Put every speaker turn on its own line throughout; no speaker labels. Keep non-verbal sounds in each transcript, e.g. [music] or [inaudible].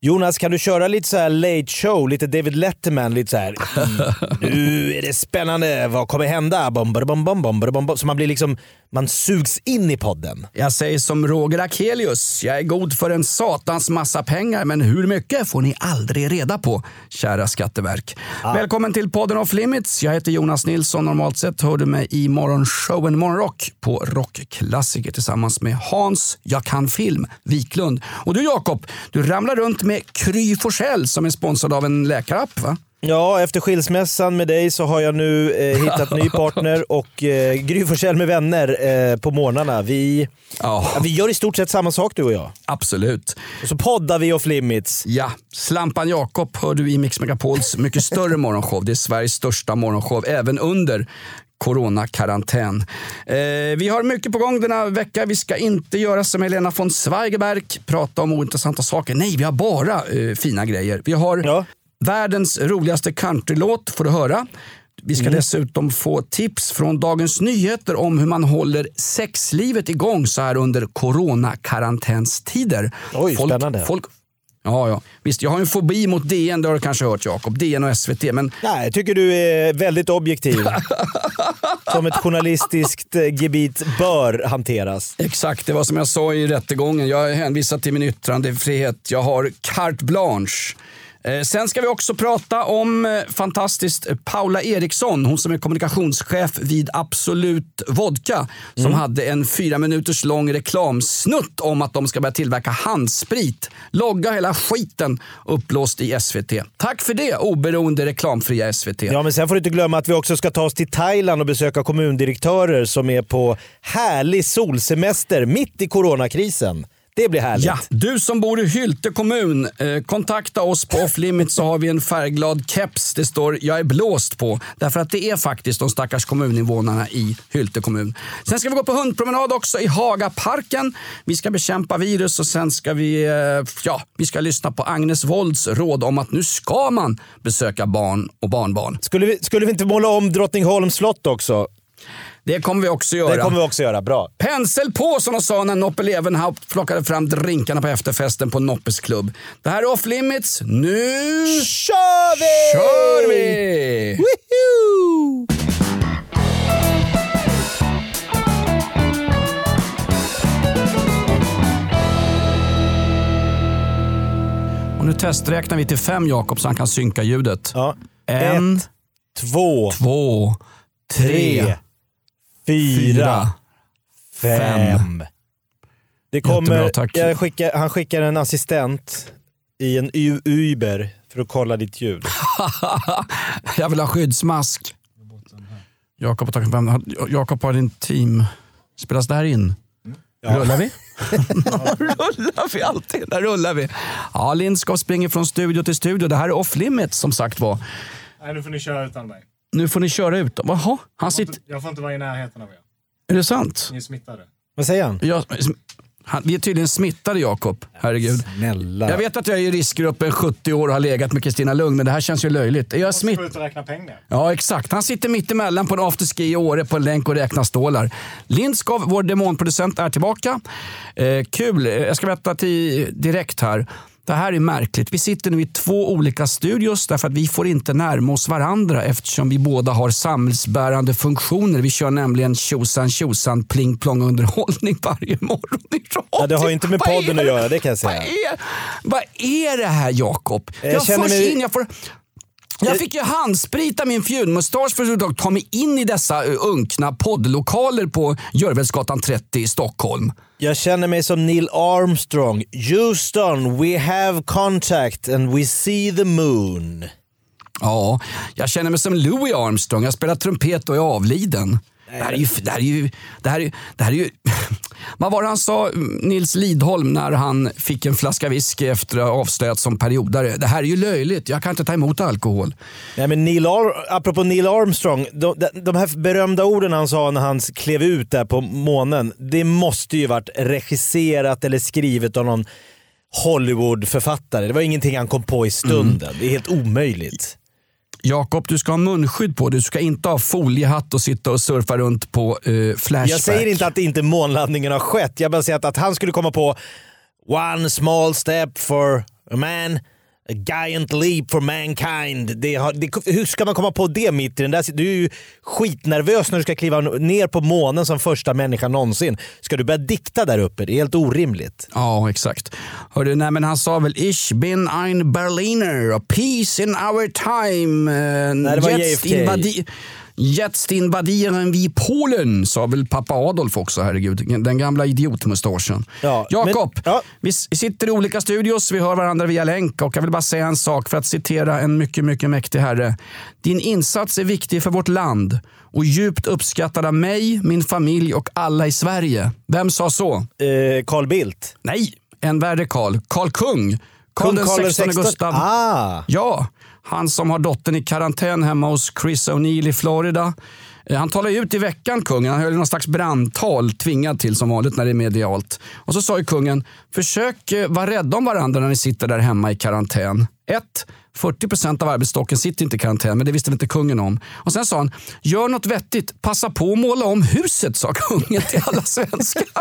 Jonas, kan du köra lite så här late show, lite David Letterman, lite så här. "Mm, [laughs] Nu är det spännande, vad kommer hända? Bom, bom, bom, bom, bom, bom, bom. Så man blir liksom, man sugs in i podden.
Jag säger som Roger Akelius. Jag är god för en satans massa pengar, men hur mycket får ni aldrig reda på, kära Skatteverk. Välkommen till podden Off Limits. Jag heter Jonas Nilsson. Normalt sett hör du mig i morgonshowen Morgonrock på Rockklassiker tillsammans med Hans, jag kan film, Wiklund. Och du Jakob, du ramlar runt med Kry Forssell som är sponsrad av en läkarapp va?
Ja, efter skilsmässan med dig så har jag nu eh, hittat ny partner och eh, Gry Forssell med vänner eh, på morgnarna. Vi,
Ja,
ja, vi gör i stort sett samma sak du och jag.
absolut.
Och så poddar vi off limits.
Ja, Slampan Jakob hör du i Mix Megapols mycket större morgonshow. Det är Sveriges största morgonshow, även under coronakarantän. Eh, vi har mycket på gång denna vecka. Vi ska inte göra som Helena von Zweigerberg, prata om ointressanta saker. Nej, vi har bara eh, fina grejer. Vi har
Ja.
världens roligaste countrylåt, får du höra. Vi ska dessutom få tips från Dagens Nyheter om hur man håller sexlivet igång så här under coronakarantänstider.
Oj,
folk,
spännande.
Folk, ja, ja. Visst, jag har en fobi mot DN, det har du kanske hört Jakob. DN och SVT. Men
Nej, jag tycker du är väldigt objektiv. [laughs] Som ett journalistiskt eh, gebit bör hanteras.
exakt, det var som jag sa i rättegången. Jag hänvisar till min yttrandefrihet. Jag har carte blanche. Eh, Sen ska vi också prata om eh, fantastiskt eh, Paula Eriksson, hon som är kommunikationschef vid Absolut Vodka, som hade en fyra minuters lång reklamsnutt om att de ska börja tillverka handsprit. Logga hela skiten uppblåst i SVT. Tack för det, oberoende reklamfria SVT.
Ja, men sen får du inte glömma att vi också ska ta oss till Thailand och besöka kommundirektörer som är på härlig solsemester mitt i coronakrisen. Det blir härligt.
Ja, du som bor i Hylte kommun, eh, kontakta oss på Off Limits så har vi en färgglad keps det står “Jag är blåst” på. Därför att det är faktiskt de stackars kommuninvånarna i Hylte kommun. Sen ska vi gå på hundpromenad också i Hagaparken. Vi ska bekämpa virus och sen ska vi, eh, ja, vi ska lyssna på Agnes Wolds råd om att nu ska man besöka barn och barnbarn.
Skulle, vi, skulle vi inte måla om Drottningholms slott också?
Det kommer vi också göra.
Det kommer vi också göra. Bra.
Pensel på som de sa när Noppe Levenhaupt plockade fram drinkarna på efterfesten på Noppes klubb. Det här är Off Limits. Nu
kör vi!
kör vi!
Woohoo!
Och nu testräknar vi till fem Jakob så han kan synka ljudet.
Ja.
En,
Ett, två,
två, tre,
tre, fyra, fem. Det kommer,
Jättebra, tack.
jag skickar, han skickar en assistent i en U- Uber för att kolla ditt ljud. [laughs]
Jag vill ha skyddsmask. Jakob har Jakob har din team. Spelas det här in? Rullar vi? [laughs] [laughs] rullar vi alltid? Där rullar vi. Ja, Lindskov springer från studio till studio. Det här är off limit som sagt var.
Nej, nu får ni köra utan mig.
Nu får ni köra ut. Jaha, han
Jag får,
sitter...
inte, jag får inte vara i närheten av er.
Är det sant?
Ni är smittade.
Vad säger han?
Jag, han, vi är tydligen smittade Jakob. Herregud.
Snälla.
Jag vet att jag är i riskgruppen 70 år och har legat med Kristina Lugn, men det här känns ju löjligt. Är jag smitt...
ut och räkna pengar.
Ja, exakt. Han sitter mitt emellan på en afterski i Åre på en länk och räknar stålar. Lindskov, vår demonproducent, är tillbaka. Eh, kul. Eh, Jag ska berätta till, direkt här. Det här är märkligt. Vi sitter nu i två olika studios därför att vi får inte närma oss varandra eftersom vi båda har samhällsbärande funktioner. Vi kör nämligen tjosan tjosan pling plong underhållning [laughs] varje morgon i radio.
Ja, det har inte med podden att göra, det kan jag säga.
Vad är, vad är det här Jakob?
Jag
Jag,
känner
förs
mig-
in, jag får... Jag fick ju handsprita min fjunmustasch för att ta mig in i dessa eh, unkna poddlokaler på Görvelsgatan 30 i Stockholm.
Jag känner mig som Neil Armstrong. Houston, we have contact and we see the moon.
Ja, jag känner mig som Louis Armstrong. Jag spelar trumpet och är avliden. Det här är ju... Det här är ju, det här är, det här är ju [laughs] vad var det han sa, Nils Lidholm, när han fick en flaska whisky efter att ha avslöjats som periodare? Det här är ju löjligt, jag kan inte ta emot alkohol.
Nej, men Neil Ar- apropå Neil Armstrong, de, de, de här berömda orden han sa när han klev ut där på månen, det måste ju varit regisserat eller skrivet av någon Hollywood-författare. Det var ingenting han kom på i stunden. Det är helt omöjligt.
Jakob, du ska ha munskydd på Du ska inte ha foliehatt och sitta och surfa runt på uh, Flashback.
Jag säger inte att inte månlandningen har skett. Jag bara säger att, att han skulle komma på “One small step for a man, a giant leap for mankind”. Det har, det, hur ska man komma på det mitt i den där Du är ju skitnervös när du ska kliva ner på månen som första människa någonsin. Ska du börja dikta där uppe? Det är helt orimligt.
Ja, exakt. Hörde, nej, men han sa väl “Ich bin ein Berliner, peace in our time”. Eh,
Nej, det var JFK.
Jetzt invadieren vi Polen, sa väl pappa Adolf också, herregud. Den gamla idiotmustaschen.
Ja,
Jakob,
men- ja.
vi sitter i olika studios, vi hör varandra via länk och jag vill bara säga en sak för att citera en mycket, mycket mäktig herre. Din insats är viktig för vårt land och djupt uppskattad av mig, min familj och alla i Sverige. Vem sa så?
Eh, Carl Bildt.
Nej, en värre Karl. Karl Kung. Karl den
Carl
16 Gustav.
Ah.
Ja, han som har dottern i karantän hemma hos Chris O'Neill i Florida. Eh, han talade ut i veckan, kungen. Han höll någon slags brandtal, tvingad till som vanligt när det är medialt. Och så sa ju kungen, försök eh, vara rädda om varandra när ni sitter där hemma i karantän. 1. 40 procent av arbetsstocken sitter inte i karantän, men det visste väl inte kungen om. Och sen sa han, gör något vettigt, passa på att måla om huset, sa kungen till alla svenskar. [laughs]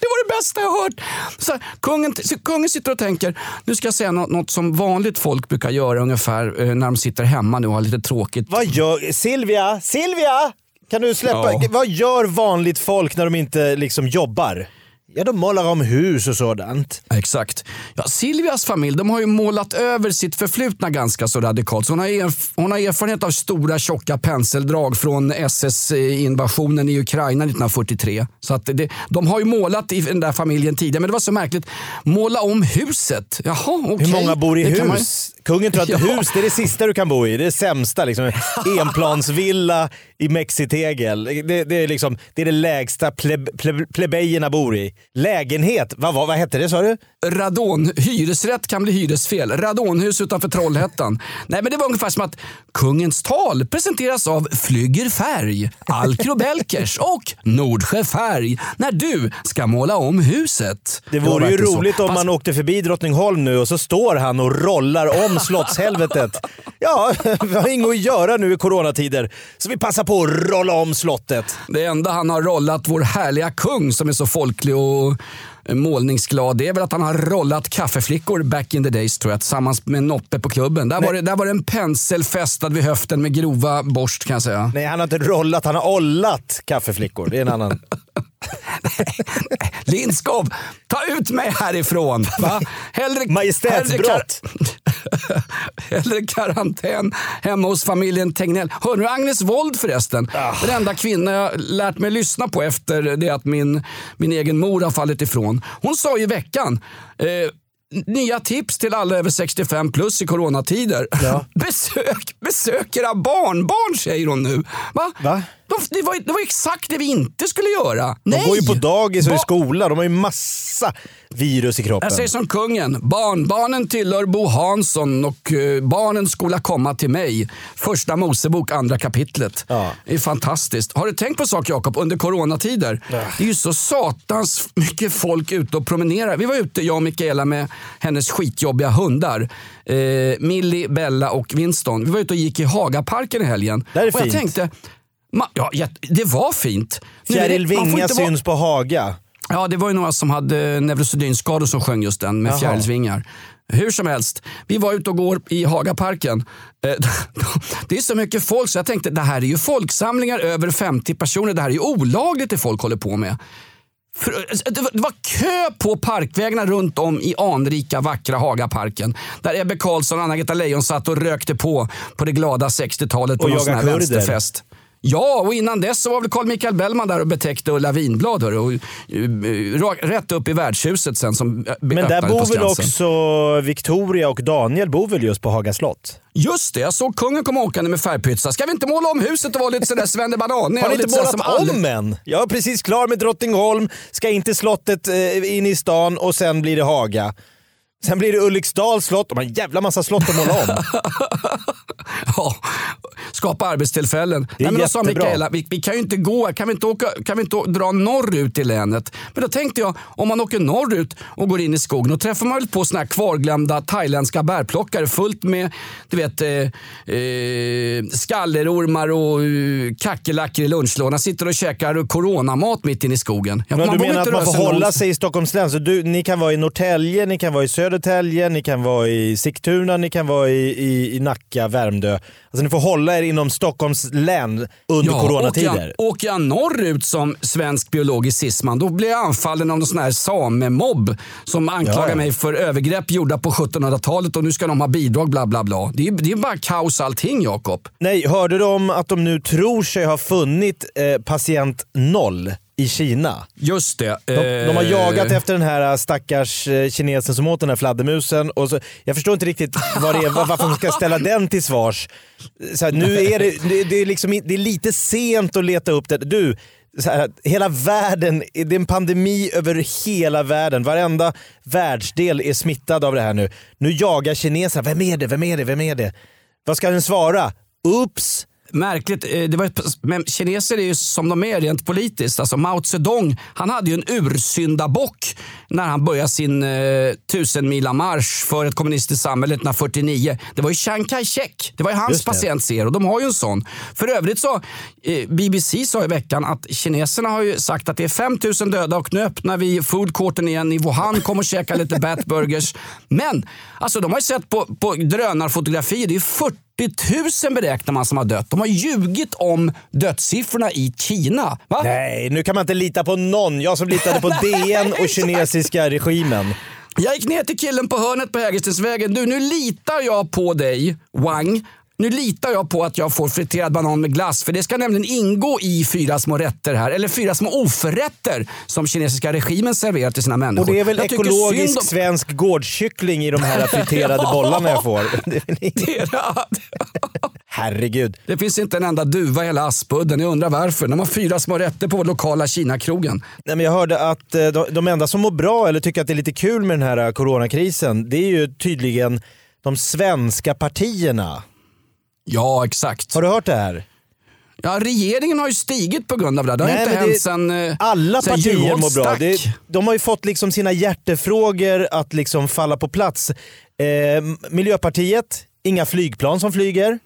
Det var det bästa jag har hört. Så här, kungen, så kungen sitter och tänker, nu ska jag säga något, något som vanligt folk brukar göra ungefär eh, när de sitter hemma nu och har lite tråkigt.
Vad gör... Silvia! Silvia! Kan du släppa...
Ja.
Vad gör vanligt folk när de inte liksom jobbar? Ja, de målar om hus och sådant.
Exakt. Ja, Silvias familj de har ju målat över sitt förflutna ganska så radikalt. Så hon, har erf- hon har erfarenhet av stora tjocka penseldrag från SS-invasionen i Ukraina 1943. Så att det, de har ju målat i den där familjen tidigare, men det var så märkligt. Måla om huset? Jaha, okej.
Hur många bor i
Det kan man-
hus? Kungen tror att [laughs]
Ja.
hus det är det sista du kan bo i. Det är det sämsta. Liksom. [laughs] Enplansvilla i mexitegel. Det, det, är liksom, det är det lägsta pleb, pleb, plebejerna bor i. Lägenhet, vad, vad, vad hette det sa du?
Radon, hyresrätt kan bli hyresfel. Radonhus utanför Trollhättan. Nej, men det var ungefär som att kungens tal presenteras av Flygger Färg, Alcro Belkers och Nordsjö Färg när du ska måla om huset.
Det vore ju
verkligen så.
roligt om
Fast-
man åkte förbi Drottningholm nu och så står han och rollar om slottshelvetet. [laughs] Ja, vi har inget att göra nu i coronatider, så vi passar på att rolla om slottet.
Det enda han har rollat vår härliga kung som är så folklig och målningsglad, det är väl att han har rollat kaffeflickor back in the days tror jag, tillsammans med Noppe på klubben. Där var, det, där var det en pensel fästad vid höften med grova borst kan jag säga.
Nej, han har inte rollat, han har ollat kaffeflickor. Det är en annan. [laughs] [laughs]
Lindskov, ta ut mig härifrån! Va? Hellre,
Majestätsbrott.
Hellre, kar- [laughs] hellre karantän hemma hos familjen Tegnell. Hör du Agnes Wold förresten? Den enda kvinna jag lärt mig lyssna på efter det att min, min egen mor har fallit ifrån. Hon sa i veckan eh, Nya tips till alla över 65 plus i coronatider. [laughs] Besök, besök era barnbarn säger hon nu. Va?
Va?
De, det, var, det var exakt det vi inte skulle göra.
De
Nej.
går ju på dagis och i skola. De har ju massa virus i kroppen.
Jag säger som kungen, barnbarnen tillhör Bo Hansson och eh, barnen skola komma till mig. Första Mosebok, andra kapitlet.
Ja.
Det är fantastiskt. Har du tänkt på en sak Jakob, under coronatider? Det är ju så satans mycket folk ute och promenerar. Vi var ute, jag och Mikaela med hennes skitjobbiga hundar. Eh, Millie, Bella och Winston. Vi var ute och gick i Hagaparken i helgen.
Där är
och jag
fint.
tänkte, ma- ja, det var fint.
Fjäril
man
Vinga syns på Haga.
Ja, det var ju några som hade neurosedynskador som sjöng just den med
Jaha.
fjärilsvingar. Hur som helst, vi var ute och går i Hagaparken. Eh, [laughs] Det är så mycket folk så jag tänkte det här är ju folksamlingar över 50 personer. Det här är ju olagligt det folk håller på med. Eh, det, var, kö på parkvägarna runt om i anrika vackra Hagaparken. Där Ebbe Carlsson och Anna-Greta Leijon satt och rökte på på det glada 60-talet på
Och
någon sån här
kurder.
vänsterfest. Ja, och innan dess så var väl Carl Michael Bellman där och betäckte Ulla Vinblad. hörru, Och, eh, ra- rätt upp i värdshuset sen som eh,
Men där bor väl också Victoria och Daniel bor väl just på Haga slott?
Just det, jag såg kungen komma åkande med färgpytsar. Ska vi inte måla om huset och vara lite sådär svennebanan?
Har ni inte målat om än? Jag är precis klar med Drottningholm, ska in till slottet eh, in i stan och sen blir det Haga. Sen blir det Ulriksdals slott. De har en jävla massa slott att måla om. [laughs]
Ja, skapa arbetstillfällen.
Det är
Nej, men sa
jättebra.
Mikaela, vi, vi kan ju inte gå, kan vi inte, åka, kan vi inte dra norrut i länet? Men då tänkte jag, om man åker norrut och går in i skogen, då träffar man väl på såna här kvarglömda thailändska bärplockare fullt med du vet, eh, eh, skallerormar och eh, kackerlackor i lunchlådan. Sitter och käkar coronamat mitt inne i skogen. Ja,
Men du
borde
menar att man får hålla sig i Stockholms län? Så du, ni kan vara i Norrtälje, ni kan vara i Södertälje, ni kan vara i Sigtuna, ni kan vara i, i, i Nacka, Värmdö. Alltså ni får hålla er inom Stockholms län under
Åker
coronatider.
jag, åker jag norrut som svensk biologisk cisman då blir jag anfallen av någon sån här samemobb som anklagar
Ja, ja.
mig för övergrepp gjorda på 1700-talet och nu ska de ha bidrag bla bla bla. Det är, det är bara kaos allting Jakob.
Nej, hörde du om att de nu tror sig ha funnit eh, patient noll i Kina?
Just det.
De, de har
Eh,
jagat efter den här stackars eh, kinesen som åt den här fladdermusen. Och så, jag förstår inte riktigt vad det är, var- varför de ska ställa den till svars. Så här, nu är det, det, det, är liksom, det är lite sent att leta upp det. Du, här, hela världen, det är en pandemi över hela världen. Varenda världsdel är smittad av det här nu. Nu jagar kineserna. Vem är det? Vem är det? Vem är det? Vad ska den svara? Oops!
Märkligt, eh, det var, men kineser är ju som de är rent politiskt. Alltså Mao Zedong han hade ju en ursyndabock när han började sin eh, tusenmila marsch för ett kommunistiskt samhälle 1949. Det var ju Chiang Kai-shek. Det var ju hans patient zero. De har ju en sån. För övrigt så, eh, BBC sa i veckan att kineserna har ju sagt att det är 5000 döda och nu öppnar vi foodcourten igen i Wuhan. Kom och käka lite [laughs] batburgers. Men alltså de har ju sett på, på drönarfotografier, det är 40 000 beräknar man som har dött. De har ljugit om dödssiffrorna i Kina. Va?
Nej, nu kan man inte lita på någon. Jag som litade på [laughs] DN och kinesiska regimen.
Jag gick ner till killen på hörnet på Hägerstensvägen. Du, nu litar jag på dig, Wang. Nu litar jag på att jag får friterad banan med glass för det ska nämligen ingå i fyra små rätter här. Eller fyra små oförrätter som kinesiska regimen serverar till sina människor.
Och det är väl
Jag
ekologisk
om-
svensk gårdskyckling i de här [laughs] friterade bollarna jag får. [laughs] [laughs] Herregud.
Det finns inte en enda duva i hela Aspudden. Jag undrar varför. De har fyra små rätter på lokala Kina-krogen.
Nej, men jag hörde att eh, de, de enda som mår bra eller tycker att det är lite kul med den här eh, coronakrisen, det är ju tydligen de svenska partierna.
Ja, exakt.
Har du hört det här?
Ja, regeringen har ju stigit på grund av det. Det har
Nej,
inte hänt sen eh,
Alla
sen
partier mår bra. Det, de har ju fått liksom sina hjärtefrågor att liksom falla på plats. Eh, Miljöpartiet, inga flygplan som flyger.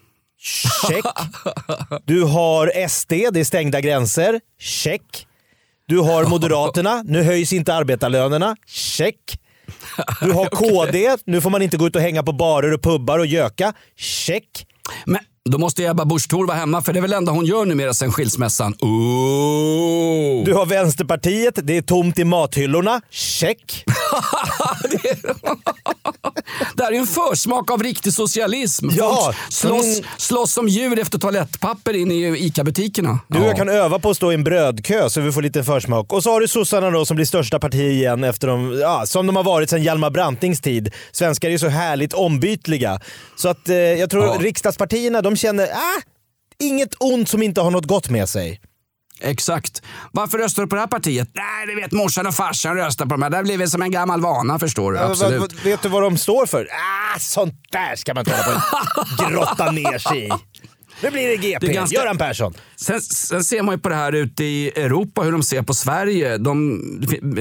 Check. [laughs] Du har SD, det är stängda gränser. Check. Du har Moderaterna, nu höjs inte arbetarlönerna. Check. Du har [laughs] KD, nu får man inte gå ut och hänga på barer och pubbar och göka. Check.
Men då måste Ebba Busch Thor vara hemma för det är väl det enda hon gör numera sen skilsmässan. Oh.
Du har Vänsterpartiet, det är tomt i mathyllorna. Check. [laughs]
Det här är ju en försmak av riktig socialism.
Ja.
Slåss,
Mm.
slåss som djur efter toalettpapper inne i ICA-butikerna.
Du
Ja.
jag kan öva på att stå i en brödkö så vi får lite försmak. Och så har du sossarna då som blir största parti igen efter de, ja, som de har varit sedan Hjalmar Brantings tid. Svenskar är ju så härligt ombytliga. Så att eh, jag tror
Ja.
riksdagspartierna de känner, ah, inget ont som inte har något gott med sig.
Exakt. Varför röstar du på det här partiet? Nej, det vet morsan och farsan röstar på de här. Det har blivit som en gammal vana förstår du.
Ja,
Absolut.
vad- vad- vet du vad de står för? Ah, sånt där ska man inte hålla på och [laughs] grotta ner sig i. Nu blir det GP,
Det ganska-
Göran Persson.
Sen, sen ser man ju på det här ute i Europa hur de ser på Sverige. De,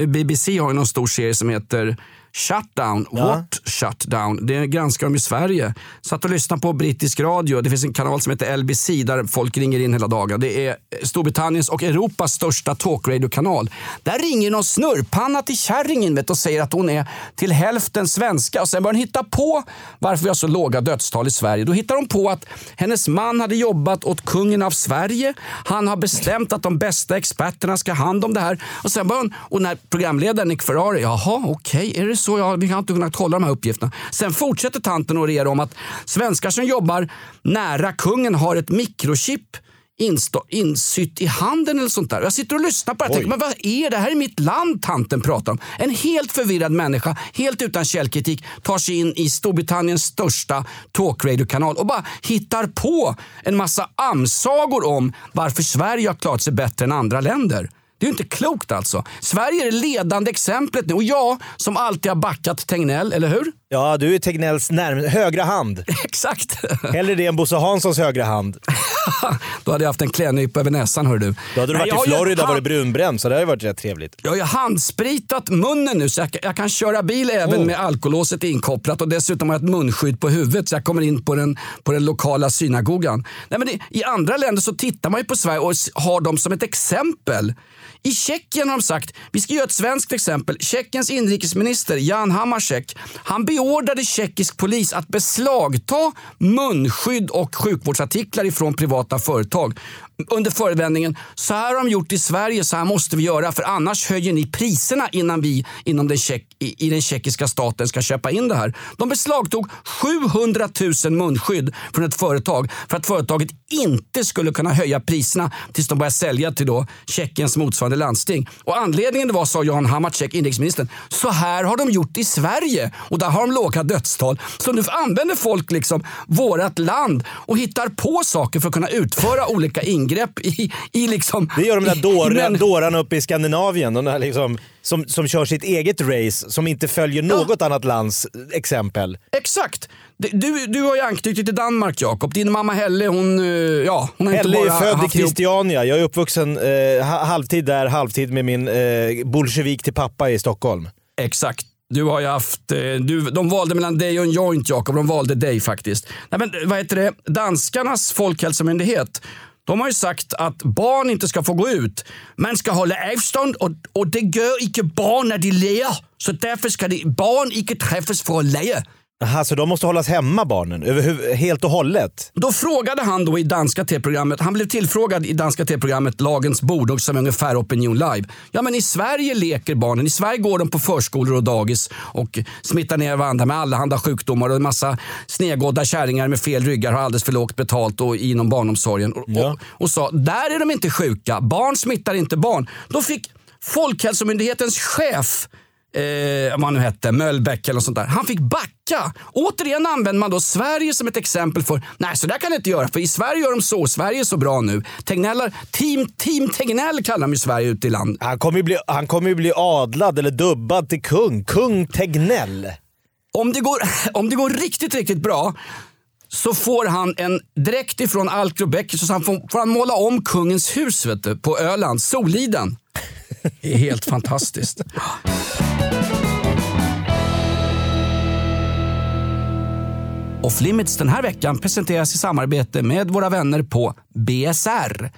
BBC har ju någon stor serie som heter Shutdown. What shutdown? Det granskar de i Sverige. Satt och lyssnade på brittisk radio. Det finns en kanal som heter LBC där folk ringer in hela dagen. Det är Storbritanniens och Europas största talkradiokanal. Där ringer någon snurrpanna till kärringen vet, och säger att hon är till hälften svenska. Och sen börjar hon hitta på varför vi har så låga dödstal i Sverige. Då hittar hon på att hennes man hade jobbat åt kungen av Sverige. Han har bestämt att de bästa experterna ska ha hand om det här. Och sen börjar hon, och när programledaren Nick Ferrari, jaha okej, är det så? Ja, vi har inte kunnat kolla de här uppgifterna. Sen fortsätter tanten att orera om att svenskar som jobbar nära kungen har ett mikrochip instå, insytt i handen eller sånt där. Jag sitter och lyssnar på det och tänker, men vad är det? här är mitt land tanten pratar om. En helt förvirrad människa, helt utan källkritik, tar sig in i Storbritanniens största talkradio-kanal och bara hittar på en massa amsagor om varför Sverige har klarat sig bättre än andra länder. Det är ju inte klokt alltså. Sverige är det ledande exemplet nu och jag som alltid har backat Tegnell, eller hur?
Ja, du är Tegnells närm- högra hand. [laughs]
Exakt.
Hellre det än Bosse Hanssons högra hand. [laughs]
Då hade jag haft en klädnypa över näsan hör du.
Då hade du
Nej,
varit i Florida och
hand-
varit brunbränd, så det hade ju varit rätt trevligt.
Jag har ju handspritat munnen nu så jag, jag kan köra bil även
Oh.
med alkolåset inkopplat och dessutom har jag ett munskydd på huvudet så jag kommer in på den, på den lokala synagogan. Nej, men det, I andra länder så tittar man ju på Sverige och har dem som ett exempel. I Tjeckien har de sagt, vi ska göra ett svenskt exempel. Tjeckiens inrikesminister Jan Hamáček, han beordrade tjeckisk polis att beslagta munskydd och sjukvårdsartiklar ifrån privata företag under förevändningen, så här har de gjort i Sverige, så här måste vi göra för annars höjer ni priserna innan vi inom den tjeck, i, i den tjeckiska staten ska köpa in det här. De beslagtog 700 000 munskydd från ett företag för att företaget inte skulle kunna höja priserna tills de började sälja till då Tjeckiens motsvarande landsting. Och anledningen det var, sa Jan Hamáček, inrikesministern, så här har de gjort i Sverige och där har de låga dödstal. Så nu använder folk liksom vårat land och hittar på saker för att kunna utföra olika ingrepp i, i liksom...
Det gör de där
men-
dårarna uppe i Skandinavien. De där liksom, som, som kör sitt eget race, som inte följer något annat lands exempel.
Exakt. Du, du har ju anknutit till Danmark Jakob. Din mamma Helle hon, eh, ja, hon har
Helle
inte
är
bara
född i Christiania. Jag är uppvuxen eh, ha- halvtid där, halvtid med min eh, bolsjevik till pappa i Stockholm.
Exakt. Du har ju haft, eh, du, de valde mellan dig och en joint Jakob. De valde dig faktiskt. Nej, men, vad heter det? Danskarnas folkhälsomyndighet de har ju sagt att barn inte ska få gå ut. Man ska hålla avstånd och, och det gör inte barn när de ler. Så därför ska de, barn inte träffas för att le.
Aha, så de måste hållas hemma barnen, överhuv- helt och hållet?
Då frågade han då i danska tv-programmet, han blev tillfrågad i danska tv-programmet Lagens bord som är ungefär Opinion live. Ja men i Sverige leker barnen, i Sverige går de på förskolor och dagis och smittar ner varandra med allehanda sjukdomar och en massa snedgådda kärringar med fel ryggar har alldeles för lågt betalt och inom barnomsorgen. Och,
Ja.
och, och sa, där är de inte sjuka, barn smittar inte barn. Då fick Folkhälsomyndighetens chef eh, vad han nu hette, Möllbäck eller något sånt där. Han fick backa. Återigen använder man då Sverige som ett exempel för, nej så där kan det inte göra för i Sverige gör de så, Sverige är så bra nu. Tegnellar, team, team Tegnell kallar de ju Sverige ute i land.
Han kommer ju bli, han kommer ju bli adlad eller dubbad till kung. Kung Tegnell.
Om det går, [laughs] om det går riktigt, riktigt bra så får han en dräkt ifrån Alcrobeck så han får, får han måla om kungens hus vet du, på Öland, Soliden. Det är helt fantastiskt. Off Limits den här veckan presenteras i samarbete med våra vänner på BSR.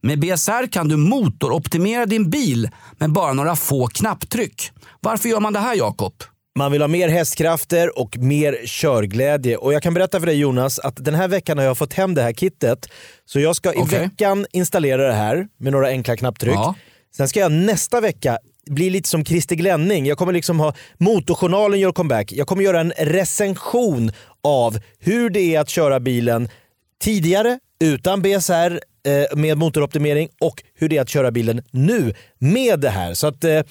Med BSR kan du motoroptimera din bil med bara några få knapptryck. Varför gör man det här Jakob?
Man vill ha mer hästkrafter och mer körglädje. Och jag kan berätta för dig Jonas att den här veckan har jag fått hem det här kittet. Så jag ska i veckan installera det här med några enkla knapptryck.
Ja.
Sen ska jag nästa vecka bli lite som Christer Glenning. Jag kommer liksom ha Motorjournalen gör comeback. Jag kommer göra en recension av hur det är att köra bilen tidigare utan BSR eh, med motoroptimering och hur det är att köra bilen nu med det här. Så att eh,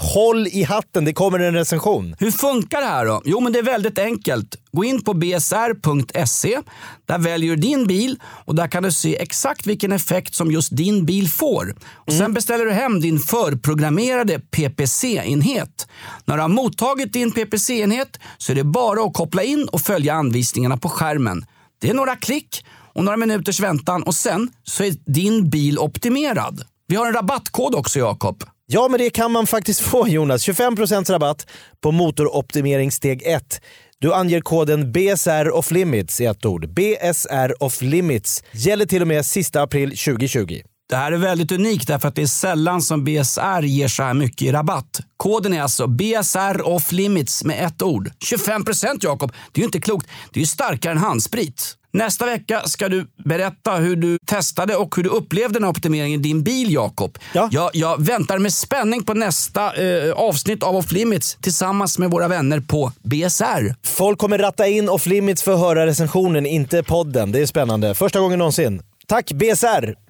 håll i hatten, det kommer en recension.
Hur funkar det här då? Jo, men det är väldigt enkelt. Gå in på bsr.se. Där väljer du din bil och där kan du se exakt vilken effekt som just din bil får. Och Sen beställer du hem din förprogrammerade PPC-enhet. När du har mottagit din PPC-enhet så är det bara att koppla in och följa anvisningarna på skärmen. Det är några klick och några minuters väntan och sen så är din bil optimerad. Vi har en rabattkod också Jakob.
Ja, men det kan man faktiskt [laughs] få Jonas. 25% rabatt på motoroptimering steg 1. Du anger koden BSR off limits i ett ord. BSR off limits. Gäller till och med sista april 2020.
Det här är väldigt unikt därför att det är sällan som BSR ger så här mycket i rabatt. Koden är alltså BSR off limits med ett ord. 25% Jakob, det är ju inte klokt. Det är ju starkare än handsprit. Nästa vecka ska du berätta hur du testade och hur du upplevde den här optimeringen i din bil Jakob.
Ja.
Jag, jag väntar med spänning på nästa eh, avsnitt av Off Limits tillsammans med våra vänner på BSR.
Folk kommer ratta in off limits för att höra recensionen, inte podden. Det är spännande. Första gången någonsin. Tack BSR!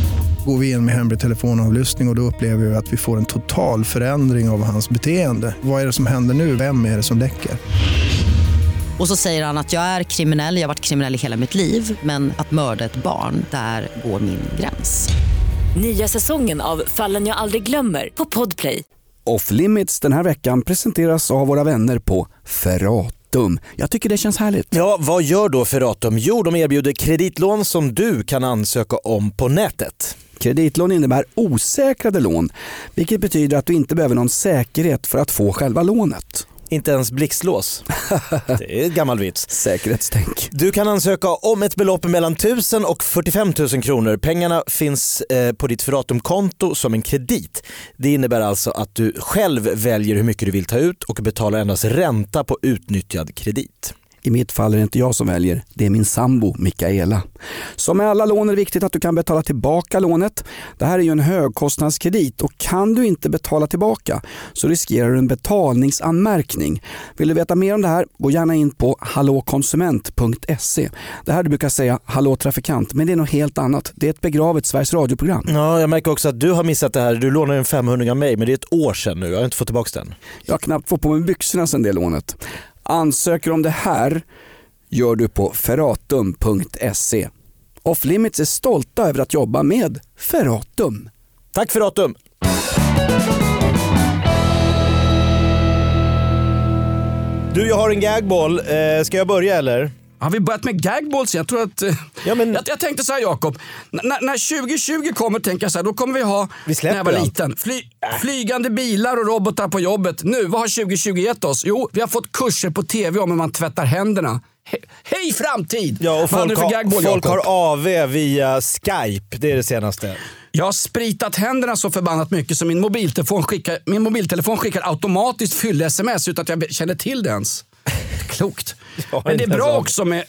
Går vi in med hemlig telefonavlyssning och, och då upplever vi att vi får en total förändring av hans beteende. Vad är det som händer nu? Vem är det som läcker?
Och så säger han att jag är kriminell, jag har varit kriminell i hela mitt liv men att mörda ett barn, där går min gräns.
Nya säsongen av Fallen jag aldrig glömmer på Podplay.
Off Limits den här veckan presenteras av våra vänner på Ferratum. Jag tycker det känns härligt.
Ja, vad gör då Ferratum? Jo, de erbjuder kreditlån som du kan ansöka om på nätet.
Kreditlån innebär osäkrade lån, vilket betyder att du inte behöver någon säkerhet för att få själva lånet.
Inte ens blixtlås. [laughs] Det är en gammal vits.
Säkerhetstänk.
Du kan ansöka om ett belopp mellan 1000 och 45 000 kronor. Pengarna finns eh, på ditt Ferratum-konto som en kredit. Det innebär alltså att du själv väljer hur mycket du vill ta ut och betalar endast ränta på utnyttjad kredit.
I mitt fall är det inte jag som väljer, det är min sambo Mikaela. Som med alla lån är det viktigt att du kan betala tillbaka lånet. Det här är ju en högkostnadskredit och kan du inte betala tillbaka så riskerar du en betalningsanmärkning. Vill du veta mer om det här, gå gärna in på hallåkonsument.se. Det här du brukar säga hallå trafikant, men det är något helt annat. Det är ett begravet Sveriges radioprogram.
Ja, jag märker också att du har missat det här. Du lånade en 500 av mig, men det är ett år sedan nu. Jag har inte fått tillbaka den.
Jag har knappt fått på mig byxorna sedan det lånet. Ansöker om det här gör du på ferratum.se. Offlimits är stolta över att jobba med Ferratum.
Tack Ferratum! Du, jag har en gagball. Eh, ska jag börja eller?
Har vi börjat med gagballs? Jag tror att... eh,
Ja, men-
jag, jag tänkte så här Jakob, när, när 2020 kommer tänker jag så här, då kommer vi ha,
Vi
när jag var
allt.
liten, fly, flygande bilar och robotar på jobbet. Nu, vad har 2020 gett oss? Jo, vi har fått kurser på tv om hur man tvättar händerna. He, hej framtid!
Ja, och folk,
för
har,
gagball
folk har AV via Skype. Det är det senaste.
Jag har spritat händerna så förbannat mycket så min mobiltelefon skickar, min mobiltelefon skickar automatiskt fyll-sms utan att jag känner till det ens. Klokt. Men det är bra också med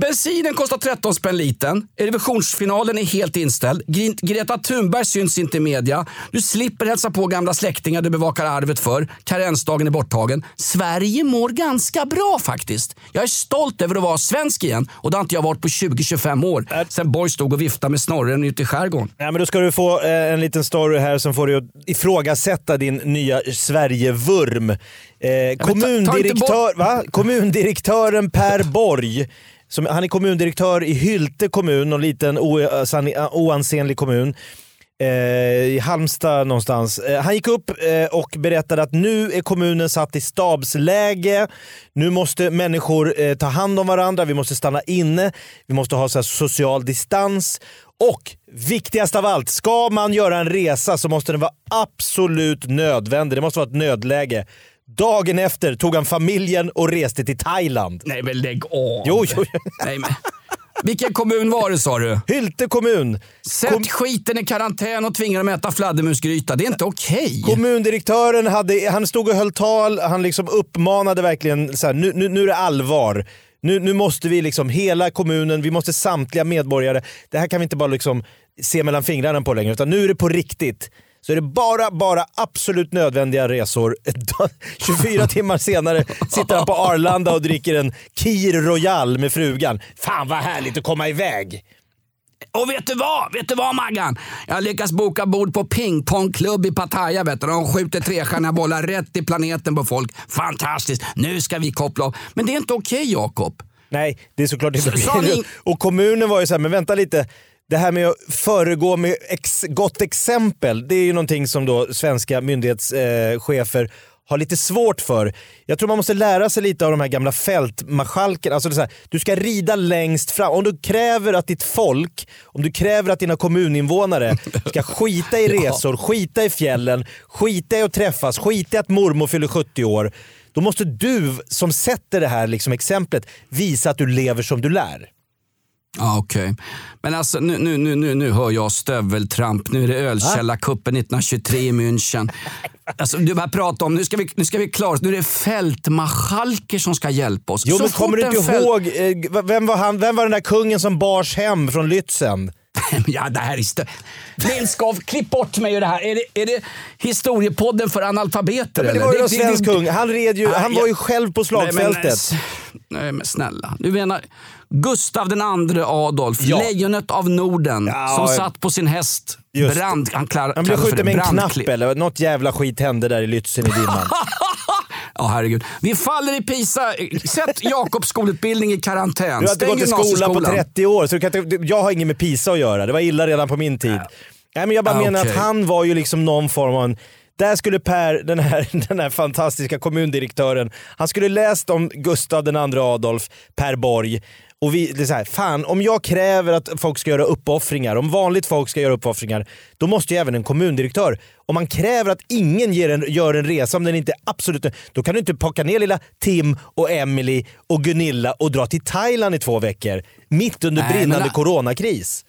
Bensinen kostar 13 spänn liten. Eurovisionsfinalen är helt inställd. Gre- Greta Thunberg syns inte i media. Du slipper hälsa på gamla släktingar du bevakar arvet för. Karensdagen är borttagen. Sverige mår ganska bra faktiskt. Jag är stolt över att vara svensk igen och det har inte jag varit på 20-25 år. Sen Borg stod och viftade med snorren ute i skärgården.
Ja, men då ska du få eh, en liten story här som får dig att ifrågasätta din nya Sverigevurm. Eh, kommundirektör, va? Kommundirektören Per Borg, som, han är kommundirektör i Hylte kommun, en liten oansenlig kommun. eh, i Halmstad någonstans. Eh, han gick upp eh, och berättade att nu är kommunen satt i stabsläge. Nu måste människor eh, ta hand om varandra, vi måste stanna inne, vi måste ha så här, social distans. Och viktigast av allt, ska man göra en resa så måste den vara absolut nödvändig. Det måste vara ett nödläge. Dagen efter tog han familjen och reste till Thailand.
Nej men lägg av.
Jo, jo.
Nej, men. Vilken kommun var det sa du?
Hylte kommun.
Sätt
Kom-
skiten i karantän och tvinga dem att äta fladdermusgryta. Det är inte okej.
Kommundirektören hade, han stod och höll tal, han liksom uppmanade verkligen så här, nu, nu, nu är det allvar. Nu, nu måste vi, liksom, hela kommunen, vi måste samtliga medborgare. Det här kan vi inte bara liksom se mellan fingrarna på längre, utan nu är det på riktigt. Så är det bara, bara absolut nödvändiga resor. [laughs] 24 [laughs] timmar senare sitter han på Arlanda och dricker en Kir Royal med frugan. Fan vad härligt att komma iväg!
Och vet du vad? Vet du vad Maggan? Jag har lyckats boka bord på pingpongklubb i Pattaya. Vet du. De skjuter trestjärniga bollar rätt i planeten på folk. Fantastiskt! Nu ska vi koppla av. Men det är inte okej Jakob.
Nej, det är såklart inte okej.
ni-
Och kommunen var ju så här, men vänta lite. Det här med att föregå med ex gott exempel, det är ju någonting som då svenska myndighetschefer eh, har lite svårt för. Jag tror man måste lära sig lite av de här gamla fältmarskalkerna. Alltså här, du ska rida längst fram. Om du kräver att ditt folk, om du kräver att dina kommuninvånare [laughs] ska skita i resor, skita i fjällen, skita i att träffas, skita i att mormor fyller 70 år. Då måste du som sätter det här liksom exemplet visa att du lever som du lär.
Ja, okej. Men alltså nu, nu, nu, nu, nu hör jag stöveltramp. Nu är det ölkällarkuppen 1923 i München. Alltså, du bara prata om, nu ska vi, nu ska vi klara oss. Nu är det fältmarskalker som ska hjälpa oss.
Jo
Så
men kommer du inte
fält-
ihåg, eh, vem var, han, vem var den där kungen som bars hem från Lützen? [laughs]
Ja, det här är stö... Lindskov, klipp bort mig ur det här. Är det, är det historiepodden för analfabeter?
Men det var ju någon svensk kung, han, red ju,
Nej,
han var ju själv på
Nej, men,
slagfältet.
nej men snälla. Du menar Gustav den andre Adolf,
Ja.
lejonet av Norden,
Ja,
som
ja.
satt på sin häst. Brand, han klar,
Han blev skjuten med en knapp eller något jävla skit hände där i Lützen i dimman. [laughs]
Ja, herregud. Vi faller i Pisa. Sätt Jakobs skolutbildning i karantän.
Du har inte gått i skolan på
gymnasieskolan.
30 år, så inte, jag har inget med PISA att göra. Det var illa redan på min tid. Nej, men jag bara
Ah,
menar
okej.
att han var ju liksom någon form av en där skulle Per, den här, [laughs] den här fantastiska kommundirektören, han skulle läst om Gustav andra Adolf, Per Borg. Och vi, det är så här, fan, om jag kräver att folk ska göra uppoffringar, om vanligt folk ska göra uppoffringar, då måste ju även en kommundirektör, om man kräver att ingen ger en, gör en resa om den inte är absolut då kan du inte packa ner lilla Tim och Emily och Gunilla och dra till Thailand i två veckor. Mitt under
Nej, men
brinnande
det-
coronakris.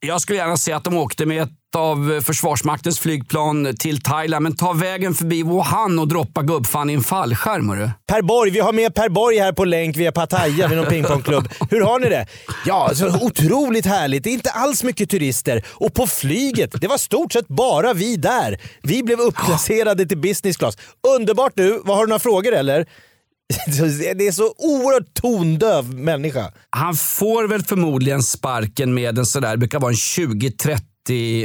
Jag skulle gärna se att de åkte med ett av Försvarsmaktens flygplan till Thailand, men ta vägen förbi Wuhan och droppa gubbfan i en fallskärm. hörru.
Per Borg, vi har med Per Borg här på länk via Pattaya vid någon pingpongklubb. Hur har ni det? Ja, så otroligt härligt. Det är inte alls mycket turister. Och på flyget, det var stort sett bara vi där. Vi blev uppplacerade till business class. Underbart du! Vad Har du några frågor eller? Det är så oerhört tondöv människa.
Han får väl förmodligen sparken med en sådär, det brukar vara en 20-30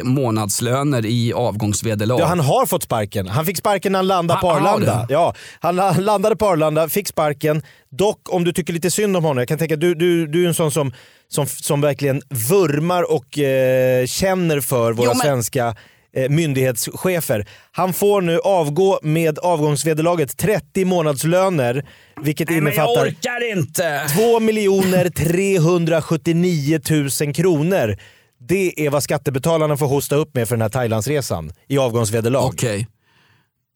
månadslöner i avgångsvederlag.
Ja, han har fått sparken. Han fick sparken när han landade på Arlanda. Ja, han la- han landade på Arlanda, fick sparken. Dock, om du tycker lite synd om honom, jag kan tänka du, du, du är en sån som, som, som verkligen vurmar och eh, känner för våra
Jo, men-
svenska eh, myndighetschefer. Han får nu avgå med avgångsvederlaget 30 månadslöner, vilket
Nej,
innefattar
orkar inte!
2 379 000 kronor. Det är vad skattebetalarna får hosta upp med för den här Thailandsresan i avgångsvederlag.
Okej.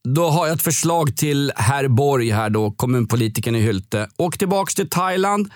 Då har jag ett förslag till herr Borg, här då, kommunpolitikern i Hylte. Åk tillbaks till Thailand.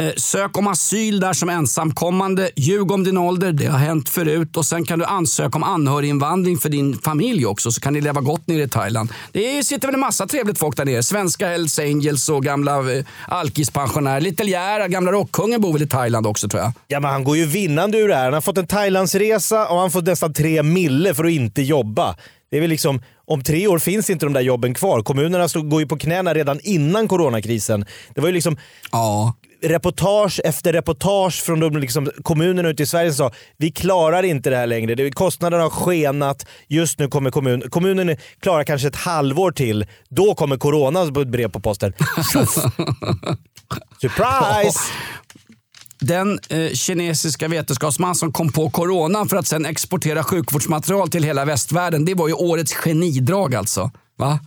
Eh, sök om asyl där som ensamkommande. Ljug om din ålder, det har hänt förut. Och Sen kan du ansöka om anhöriginvandring för din familj också, så kan ni leva gott nere i Thailand. Det sitter väl en massa trevligt folk där nere. Svenska Hells Angels och gamla eh, alkispensionärer. Little Jära, gamla rockkungen bor väl i Thailand också tror jag.
Ja, men han går ju vinnande ur det här. Han har fått en Thailandsresa och han fått nästan tre mille för att inte jobba. Det är väl liksom, om tre år finns inte de där jobben kvar. Kommunerna går ju på knäna redan innan coronakrisen. Det var ju liksom
Ja.
Reportage efter reportage från de liksom kommunerna ute i Sverige som sa vi klarar inte det här längre. Det, kostnaderna har skenat. Just nu kommer kommun, kommunen klarar kanske ett halvår till. Då kommer corona på ett brev på posten. [laughs] Surprise!
den eh, kinesiska vetenskapsman som kom på coronan för att sen exportera sjukvårdsmaterial till hela västvärlden. Det var ju årets genidrag alltså. Va?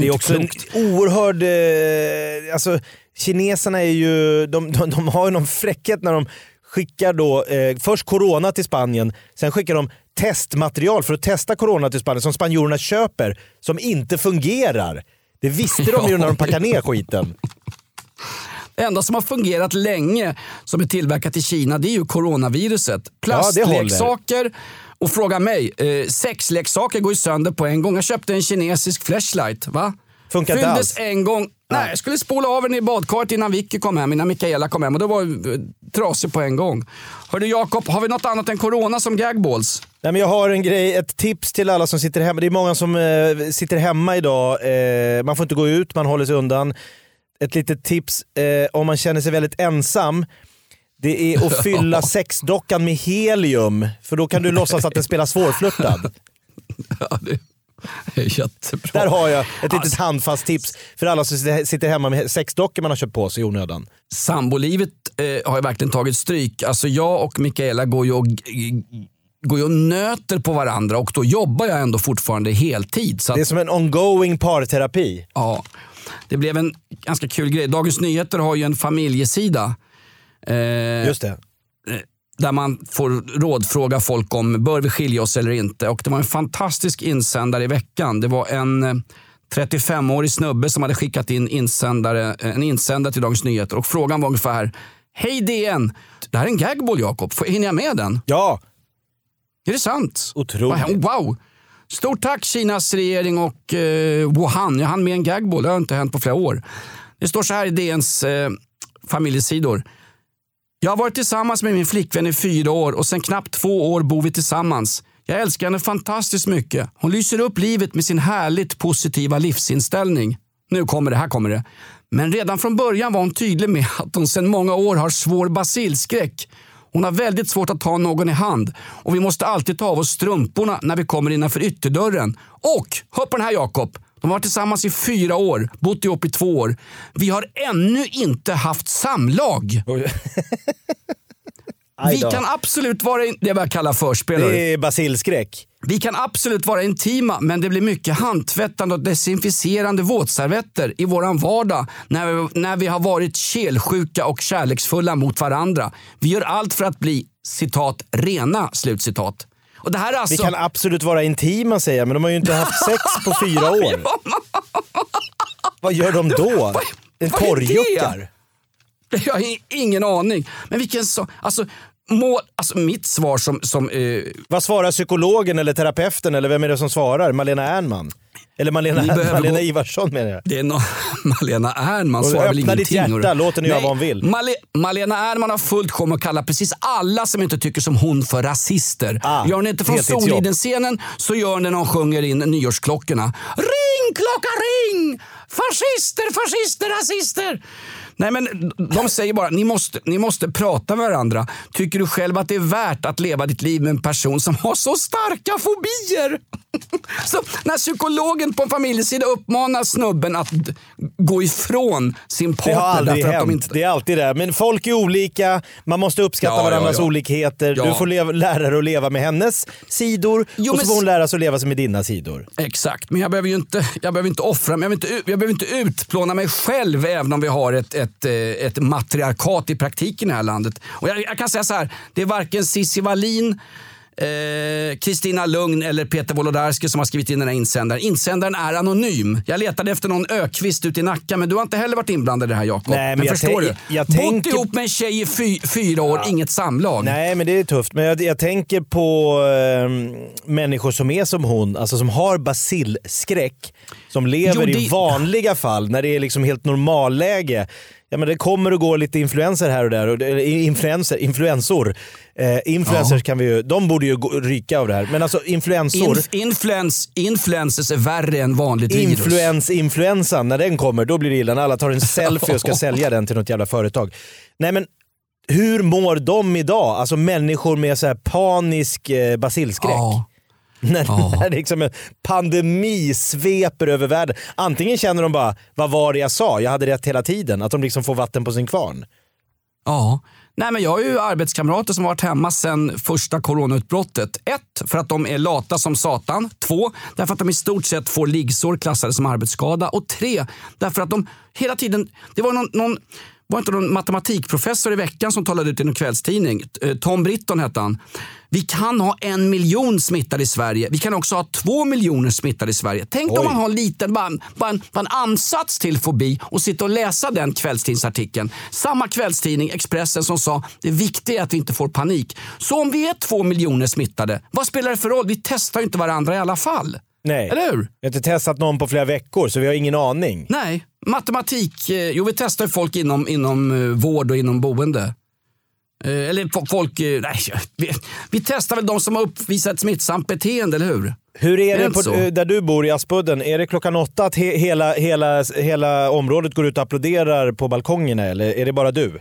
Det är också en oerhörd... Eh, alltså, kineserna är ju... De, de, de har ju någon fräckhet när de skickar då eh, först corona till Spanien, sen skickar de testmaterial för att testa corona till Spanien som spanjorerna köper som inte fungerar. Det visste de ju när de [laughs] packade ner skiten.
Det enda som har fungerat länge som är tillverkat i Kina det är ju coronaviruset.
Ja.
Plastleksaker och fråga mig, eh, sexleksaker går ju sönder på en gång. Jag köpte en kinesisk flashlight. Va?
Funkar
Fylldes
alls.
en gång. Nej, jag skulle spola av den i badkaret innan Vicky kom hem, innan Mikaela kom hem och då var eh, trasig på en gång. Hörru Jakob, har vi något annat än corona som gagballs?
Nej, men jag har en grej, ett tips till alla som sitter hemma. Det är många som eh, sitter hemma idag. Eh, man får inte gå ut, man håller sig undan. Ett litet tips eh, om man känner sig väldigt ensam. Det är att [laughs] fylla sexdockan med helium, för då kan du [laughs] låtsas att den spelar svårflörtad.
Ja, det är jättebra.
Där har jag ett litet
Alltså-
handfast tips för alla som sitter- hemma med sexdockor man har köpt på sig i onödan.
Sambolivet eh, har ju verkligen tagit stryk. Alltså jag och Mikaela går ju och, går ju och nöter på varandra och då jobbar jag ändå fortfarande heltid. Så att,
Det är som en ongoing parterapi.
ja, det blev en ganska kul grej. Dagens Nyheter har ju en familjesida. Eh,
Just det.
där man får rådfråga folk om bör vi skilja oss eller inte. Och det var en fantastisk insändare i veckan. Det var en eh, 35-årig snubbe som hade skickat in insändare, eh, en insändare till Dagens Nyheter och frågan var ungefär. Hej DN! Det här är en gagball Jakob, hinner jag med den?
Ja,
Är det sant?
Otroligt.
Wow! Stort tack Kinas regering och eh, Wuhan. Jag hann med en gagball, det har inte hänt på flera år. Det står så här i DNs eh, familjesidor. Jag har varit tillsammans med min flickvän i fyra år och sen knappt två år bor vi tillsammans. Jag älskar henne fantastiskt mycket. Hon lyser upp livet med sin härligt positiva livsinställning. Nu kommer det, här kommer det. Men redan från början var hon tydlig med att hon sedan många år har svår basilskräck. Hon har väldigt svårt att ta någon i hand och vi måste alltid ta av oss strumporna när vi kommer innanför ytterdörren. Och, hör på den här Jakob. De har varit tillsammans i fyra år, bott ihop i två år. Vi har ännu inte haft samlag. Vi [laughs] kan absolut vara, in- det är vad jag kallar förspelare.
Det är basilskräck.
Vi kan absolut vara intima, men det blir mycket handtvättande och desinficerande våtservetter i våran vardag när vi, när vi har varit kelsjuka och kärleksfulla mot varandra. Vi gör allt för att bli citat rena. Slutcitat. Och det här är alltså...
Vi kan absolut vara intima säger jag, men de har ju inte haft sex på fyra [laughs] år. Vad gör de då? En korrjuckar?
Jag har ingen aning. Men vilken så... Alltså, mål, alltså mitt svar som... som eh,
Vad svarar psykologen eller terapeuten eller vem är det som svarar? Malena Ernman? Eller Malena, Malena
gå-
Ivarsson menar jag.
Det är no [laughs] Malena Ernman svarar väl
öppna ditt
ingenting.
hjärta, låt henne göra vad hon vill.
Male Malena Ernman har fullt med att kalla precis alla som inte tycker som hon för rasister.
Ah,
gör hon inte från. Soliden-scenen så gör hon det när hon sjunger in nyårsklockorna. Ring klocka ring! Fascister, fascister, rasister! Nej men de säger bara, ni måste, ni måste prata med varandra. Tycker du själv att det är värt att leva ditt liv med en person som har så starka fobier? [laughs] Så när psykologen på en familjesida uppmanar snubben att gå ifrån sin partner
Det har aldrig hänt.
de inte...
Det är alltid det. Men folk är olika, man måste uppskatta
Ja,
varandras
ja.
olikheter.
Ja.
Du får leva, lära dig att leva med hennes sidor
Jo,
och så får hon lära sig att leva med dina sidor.
Exakt, men jag behöver ju inte, jag behöver inte offra mig. Jag behöver inte, jag behöver inte utplåna mig själv även om vi har ett, ett, eh, ett matriarkat i praktiken i det här landet. Och jag, jag kan säga så här, det är varken Cissi Wallin eh, Kristina Lugn eller Peter Wolodarski som har skrivit in den här insändaren. Insändaren är anonym. Jag letade efter någon Ökvist ute i Nacka men du har inte heller varit inblandad i det här Jakob.
Nej, men jag
förstår du?
jag
Bott
tänker-
ihop med en tjej i fy, fyra år, inget samlag.
Nej, men det är tufft. Men jag, jag tänker på eh, människor som är som hon, alltså som har basilskräck. Som lever
Jo,
i
det-
vanliga fall, när det är liksom helt normalläge. Ja, men det kommer och går lite influenser här och där. Och, eller influenser, influensor. Eh, influencers kan vi ju, de borde ju gå, ryka av det här. Men alltså influensor.
Inf, influens, influencers är värre än vanligt virus.
Influens-influensan, när den kommer, då blir det illa. När alla tar en [laughs] selfie och ska sälja den till något jävla företag. Nej men, hur mår de idag? Alltså människor med så här panisk eh, basilskräck.
Ja. [laughs]
När,
Ja.
när liksom en pandemi sveper över världen. Antingen känner de bara, vad var det jag sa? Jag hade rätt hela tiden. Att de liksom får vatten på sin kvarn.
Ja, Nej, men jag har ju arbetskamrater som varit hemma sedan första coronautbrottet. Ett, för att de är lata som satan. Två, därför att de i stort sett får liggsår klassade som arbetsskada. Och tre, därför att de hela tiden... Det var någon, någon var inte någon matematikprofessor i veckan som talade ut i en kvällstidning. Eh, Tom Britton hette han. Vi kan ha en miljon smittade i Sverige. Vi kan också ha två miljoner smittade i Sverige. Tänk
Oj.
om man har en liten, bara, bara, en, bara en ansats till fobi och sitta och läsa den kvällstidningsartikeln. Samma kvällstidning, Expressen, som sa det viktiga är att vi inte får panik. Så om vi är två miljoner smittade, vad spelar det för roll? Vi testar ju inte varandra i alla fall.
Nej.
Eller hur?
Vi har inte testat någon på flera veckor så vi har ingen aning.
Nej, matematik. Eh, jo, vi testar folk inom, inom eh, vård och inom boende. Eh, eller fo- folk... eh, Nej, vi, vi testar väl de som har uppvisat smittsamt beteende, eller hur?
Hur är,
Är det
på,
så?
eh, där du bor i Aspudden? Är det klockan åtta att he, hela, hela, hela området går ut och applåderar på balkongerna eller är det bara du?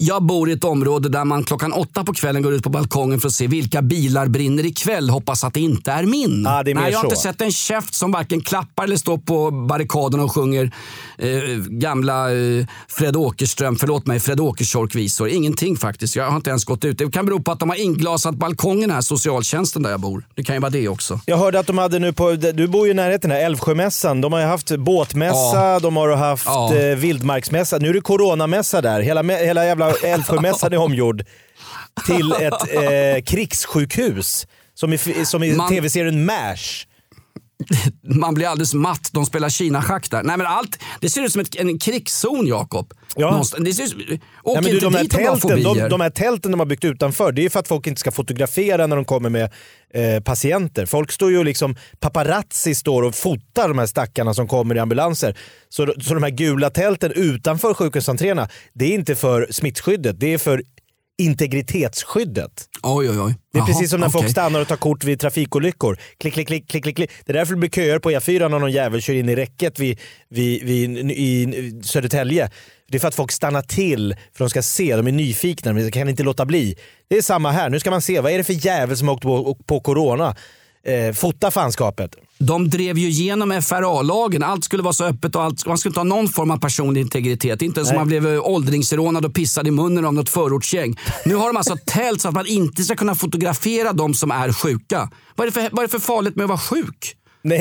Jag bor i ett område där man klockan åtta på kvällen går ut på balkongen för att se vilka bilar brinner ikväll. Hoppas att det inte är min.
Ah, är
Nej, jag har inte sett en käft som varken klappar eller står på barrikaden och sjunger eh, gamla eh, Fred Åkerström, förlåt mig, Fred Åkersork-visor. Ingenting faktiskt. Jag har inte ens gått ut. Det kan bero på att de har inglasat balkongen här, socialtjänsten där jag bor. Det kan ju vara det också.
Jag hörde att de hade nu på, du bor ju i närheten här, Älvsjömässan. De har ju haft båtmässa,
Ja.
de har haft
Ja.
eh, vildmarksmässa. Nu är det coronamässa där. Hela, hela jävla Älvsjömässan är omgjord till ett eh, krigssjukhus. Som i, som i
Man-
tv-serien MASH. [laughs]
Man blir alldeles matt. De spelar Kina-schack där. Nej, men allt, det ser ut som ett, en krigszon, Jakob.
Ja.
Någonstans- Det ser ut, åk
Nej, men du,
inte
de, här tälten, de, de här tälten de har byggt utanför, det är för att folk inte ska fotografera när de kommer med eh, patienter. Folk står ju liksom, paparazzi står och fotar de här stackarna som kommer i ambulanser. Så, så de här gula tälten utanför sjukhusentréerna, det är inte för smittskyddet, det är för integritetsskyddet.
Oj, oj, oj.
Det är
Jaha,
precis som när folk
okej.
stannar och tar kort vid trafikolyckor. Klick, klick, klick, klick, klick, klick. Det är därför det blir köer på E4 när någon jävel kör in i räcket vid, vid, vid, i Södertälje. Det är för att folk stannar till för de ska se, de är nyfikna, men de kan inte låta bli. Det är samma här, nu ska man se, vad är det för jävel som har åkt på, på corona? Eh, fota fanskapet.
De drev ju igenom FRA-lagen. Allt skulle vara så öppet och allt, man skulle inte ha någon form av personlig integritet. Inte ens om man blev eh, åldringsrånad och pissad i munnen av något förortsgäng. Nu har de alltså [laughs] tält så att man inte ska kunna fotografera de som är sjuka. Vad är det för, vad är det för farligt med att vara sjuk?
Nej,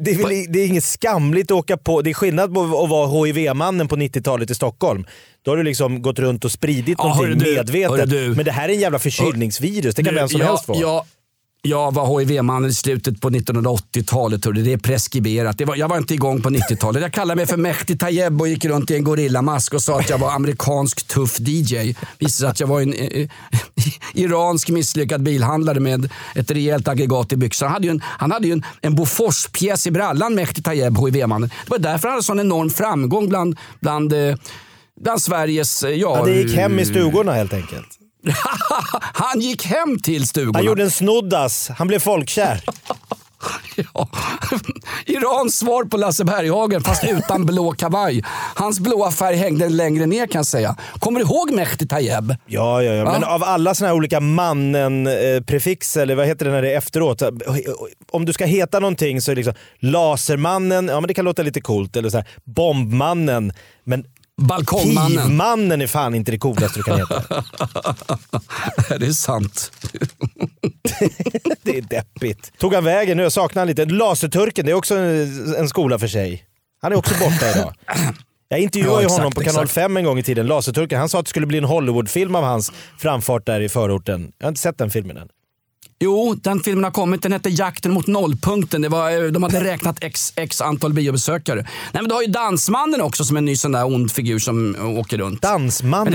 det är, väl, det är inget skamligt att åka på. Det är skillnad på att vara HIV-mannen på 90-talet i Stockholm. Då har du liksom gått runt och spridit
Ja,
någonting
du,
medvetet. Men det här är en jävla förkylningsvirus, det kan vem som
jag,
helst få.
Jag, jag var HIV-mannen i slutet på 1980-talet. Det är preskriberat. Det var, jag var inte igång på 90-talet. Jag kallade mig för Mehdi Tayeb och gick runt i en gorillamask och sa att jag var amerikansk tuff DJ. Visade sig att jag var en eh, iransk misslyckad bilhandlare med ett rejält aggregat i byxan. Han hade ju en, han hade ju en, en Bofors-pjäs i brallan, Mehdi Tayeb, HIV-mannen. Det var därför han hade sån enorm framgång bland, bland, eh, bland Sveriges... Eh, ja,
Ja, det gick hem i stugorna helt enkelt. [laughs]
han gick hem till stugorna.
Han gjorde en snoddas, han blev folkkär. [laughs]
Ja. Irans svar på Lasse Berghagen fast utan [laughs] blå kavaj. Hans blåa färg hängde längre ner kan jag säga. Kommer du ihåg Mehdi Tayeb?
Ja, ja, ja. men
Ja.
av alla såna här olika mannen-prefix, eller vad heter det när det är efteråt? Om du ska heta någonting så är det liksom Lasermannen, ja men det kan låta lite coolt. Eller så här, Bombmannen. Men
Balkongmannen.
Kivmannen är fan inte det coolaste du kan heta. [laughs]
det är sant. [laughs]
det är deppigt. Tog han vägen nu? Jag saknar han lite. Laserturken, det är också en en skola för sig. Han är också borta idag. Jag intervjuade
Ja, exakt,
honom på kanal
exakt.
5 en gång i tiden, Laserturken. Han sa att det skulle bli en Hollywoodfilm av hans framfart där i förorten. Jag har inte sett den filmen än.
Jo, den filmen har kommit. Den hette Jakten mot nollpunkten. Det var, eh, de hade räknat x, x antal biobesökare. Nej, men du har ju Dansmannen också som en ny sån där ond figur som eh, åker runt.
Dansmannen?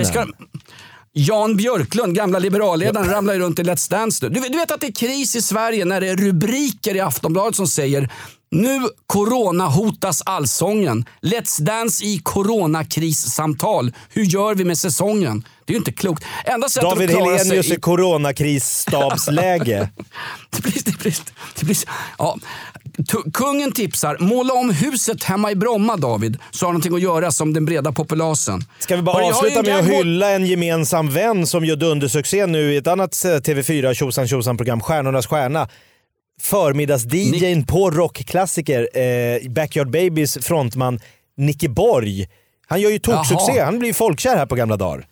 Jan Björklund, gamla liberalledaren, ramlar ju runt i Let's Dance nu. Du, vet- du vet att det är kris i Sverige när det är rubriker i Aftonbladet som säger nu coronahotas allsången. Let's Dance i coronakrissamtal. Hur gör vi med säsongen? Det är ju inte klokt. Enda sättet
David
att klara
Helenius
sig
i coronakrisstabsläge. [laughs]
det blir, det blir, det blir, ja. Kungen tipsar, måla om huset hemma i Bromma David, så har någonting att göra som den breda populasen.
Ska vi bara avsluta med att hylla en gemensam vän som gör dundersuccé nu i ett annat eh, TV4 tjosan tjosan program, Stjärnornas stjärna. Förmiddags-DJn på rockklassiker, eh, Backyard Babies frontman Nicke Borg. Han gör ju toksuccé, han blir folkkär här på gamla dagar.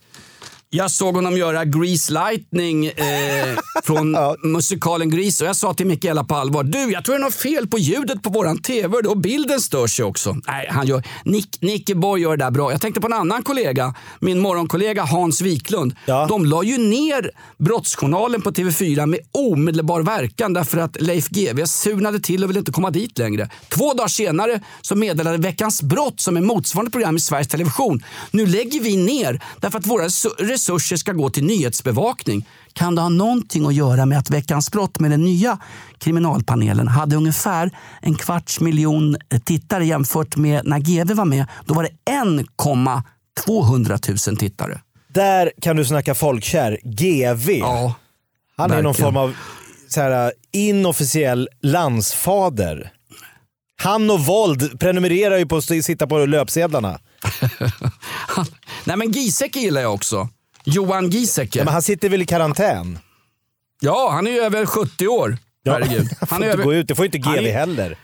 Jag såg honom göra Grease Lightning eh, från [laughs] musikalen Grease och jag sa till Mikaela på allvar, du jag tror det är något fel på ljudet på våran TV och bilden stör sig också. Nej, han gör, Nick, Nicky Boy gör det där bra. Jag tänkte på en annan kollega, min morgonkollega Hans Wiklund. De la ju ner Brottsjournalen på TV4 med omedelbar verkan därför att Leif GW surnade till och ville inte komma dit längre. Två dagar senare så meddelade Veckans brott som är motsvarande program i Sveriges Television. Nu lägger vi ner därför att våra resurser ska gå till nyhetsbevakning. Kan det ha någonting att göra med att Veckans brott med den nya kriminalpanelen hade ungefär en kvarts miljon tittare jämfört med när GV var med. Då var det 1,200 000 tittare.
Där kan du snacka folkkär. GV. Han är
verkligen.
någon form av så här, inofficiell landsfader. Han och våld prenumererar ju på att sitta på löpsedlarna. [laughs]
Nej men Giesecke gillar jag också. Johan Giesecke.
Men han sitter väl i karantän?
Ja, han är ju över 70 år. Herregud. [laughs]
Han får
Han är
inte
över-
gå ut, det får inte GV
är-
heller.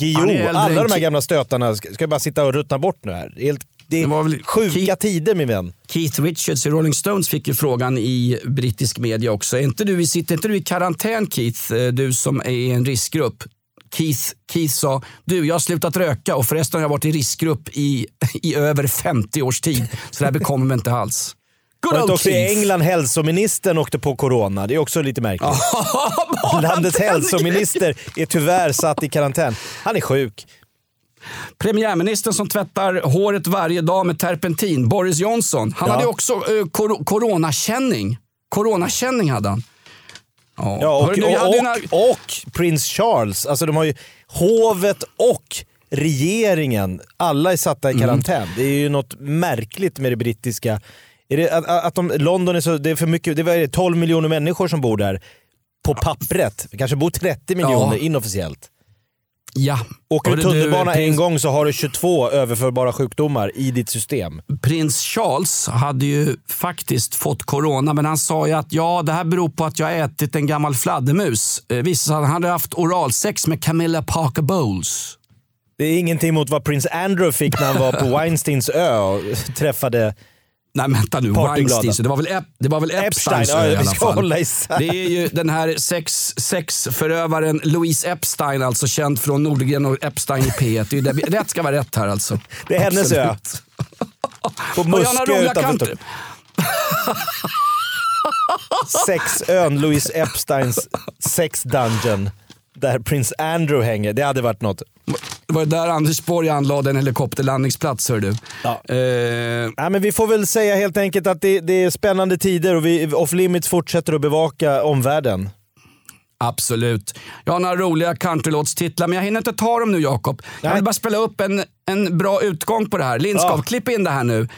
Äldre
alla de här gamla stötarna ska, ska bara sitta och ruttna bort nu här. Det är, helt, det är sjuka tider min vän.
Keith Richards i Rolling Stones fick ju frågan i brittisk media också. Är inte du, sitter inte du i karantän Keith, eh, du som är i en riskgrupp? Keith, Keith sa, du jag har slutat röka och förresten har jag varit i riskgrupp i, [laughs] i över 50 års tid. Så det här bekommer mig inte alls. Good old
också i. England hälsoministern åkte på corona? Det är också lite märkligt. [laughs] Landets hälsominister är tyvärr satt i karantän. Han är sjuk.
Premiärministern som tvättar håret varje dag med terpentin, Boris Johnson. Han
Ja.
hade också eh, kor- coronakänning. Coronakänning hade han. Ja,
Ja, och,
du, hade en-
och, och prins Charles. Alltså de har ju hovet och regeringen. Alla är satta
Mm.
i karantän. Det är ju något märkligt med det brittiska. Är det, att, att de, London är så, det är för mycket, det är vad är det, 12 miljoner människor som bor där. På pappret. Det kanske bor 30 miljoner
Ja.
inofficiellt.
Ja.
Åker du tunnelbana
prins-
en gång så har du 22 överförbara sjukdomar i ditt system.
Prins Charles hade ju faktiskt fått corona men han sa ju att ja, det här beror på att jag ätit en gammal fladdermus. Eh, visst, han hade haft oralsex med Camilla Parker Bowles.
Det är ingenting mot vad prins Andrew fick när han var på [laughs] Weinsteins ö och träffade
Nej, vänta nu. Weinstein, så det var väl, Ep- det var väl
Epstein,
Epsteins
ja, vi ska hålla isär.
Det är ju den här sex, sexförövaren Louise Epstein, alltså känd från Nordgren och Epstein i P1. Det är det, rätt ska vara rätt här alltså. [laughs]
Det är hennes ö. På Muskö utanför. Stockholm. Sexön, Louis Epsteins sex dungeon. Där prins Andrew hänger. Det hade varit något.
Det var där Anders Borg anlade en helikopterlandningsplats hör du.
Ja.
Eh,
Nej, men vi får väl säga helt enkelt att det, det är spännande tider och vi, Off Limits fortsätter att bevaka omvärlden.
Absolut. Jag har några roliga countrylåtstitlar men jag hinner inte ta dem nu Jakob. Jag vill bara spela upp en, en bra utgång på det här. Lindskov, klipp in det här nu.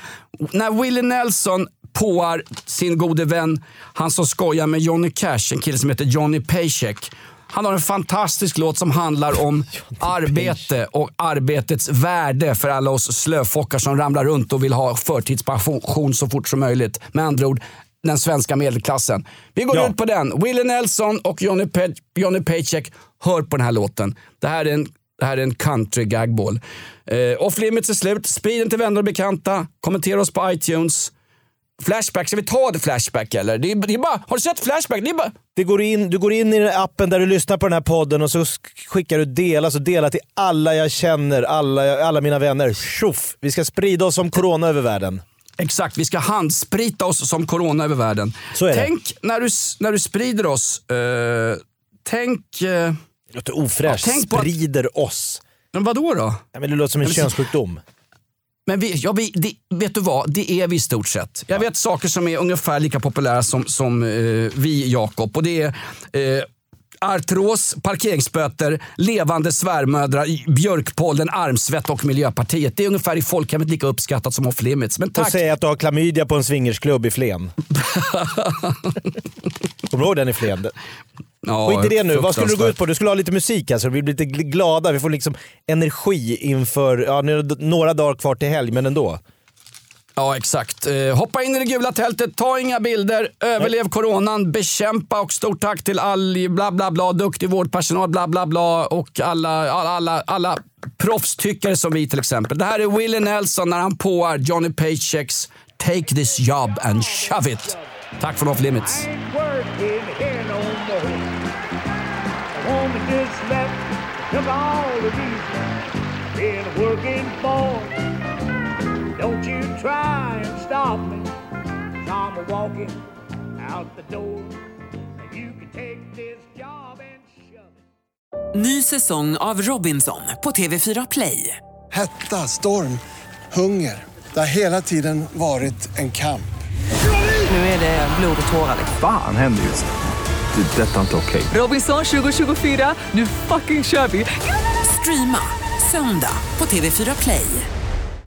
När Willie Nelson påar sin gode vän, han som skojar med Johnny Cash, en kille som heter Johnny Paycheck. Han har en fantastisk låt som handlar om [laughs] arbete och arbetets värde för alla oss slöfockar som ramlar runt och vill ha förtidspension så fort som möjligt. Med andra ord, den svenska medelklassen. Vi går
Ja.
ut på den. Willie Nelson och Johnny, Pe- Johnny Paycheck. Hör på den här låten. Det här är en, det här är en country gagball. Eh, off limits är slut. Sprid den till vänner och bekanta. Kommentera oss på iTunes. Flashback, ska vi ta det Flashback eller? Det är, det är bara, har du sett Flashback? Det är bara,
Det går in, du går in i appen där du lyssnar på den här podden och så sk- skickar du dela, så dela till alla jag känner, alla, alla mina vänner. Tjoff! Vi ska sprida oss som corona över världen.
Exakt, vi ska handsprita oss som corona över världen.
Så är det.
tänk när du, när du sprider oss, eh, tänk... Eh,
Det låter ofräscht.
Ja, tänk på att-
Sprider oss.
men vadå då?
Ja, men det låter som en
Men så-
könssjukdom.
Men vi, ja, vi, det, vet du vad? Det är vi i stort sett. Jag vet saker som är ungefär lika populära som, som eh, vi, Jakob. Och det är eh, artros, parkeringsböter, levande svärmödrar, björkpollen, armsvett och Miljöpartiet. Det är ungefär i folkhemmet lika uppskattat som off limits. Men
Och
tack!
säga att du har klamydia på en swingersklubb i Flen. [laughs] Kommer du ihåg den i Flen?
Ja,
Skit i det nu. Vad skulle du gå ut på? Du skulle ha lite musik alltså. Vi blir lite gl- glada. Vi får liksom energi inför, ja nu är det några dagar kvar till helg, men ändå.
Ja, exakt. Eh, hoppa in i det gula tältet, ta inga bilder, överlev coronan, bekämpa och stort tack till all bla bla bla, duktig vårdpersonal, bla bla bla och alla, alla, alla, alla proffstyckare som vi till exempel. Det här är Willie Nelson när han påar Johnny Paychecks Take this job and shove it. Tack från Off Limits.
working for try and stop me, 'cause I'm a walking out the door. You can take this job and shove it.
Ny säsong av Robinson på TV4 Play.
Hetta, storm, hunger. Det har hela tiden varit en kamp.
Nu är det blod och tårar.
Fan händer just nu. Det. är Detta är inte okej.
Robinson 2024, nu fucking kör vi! Streama söndag på TV4 Play.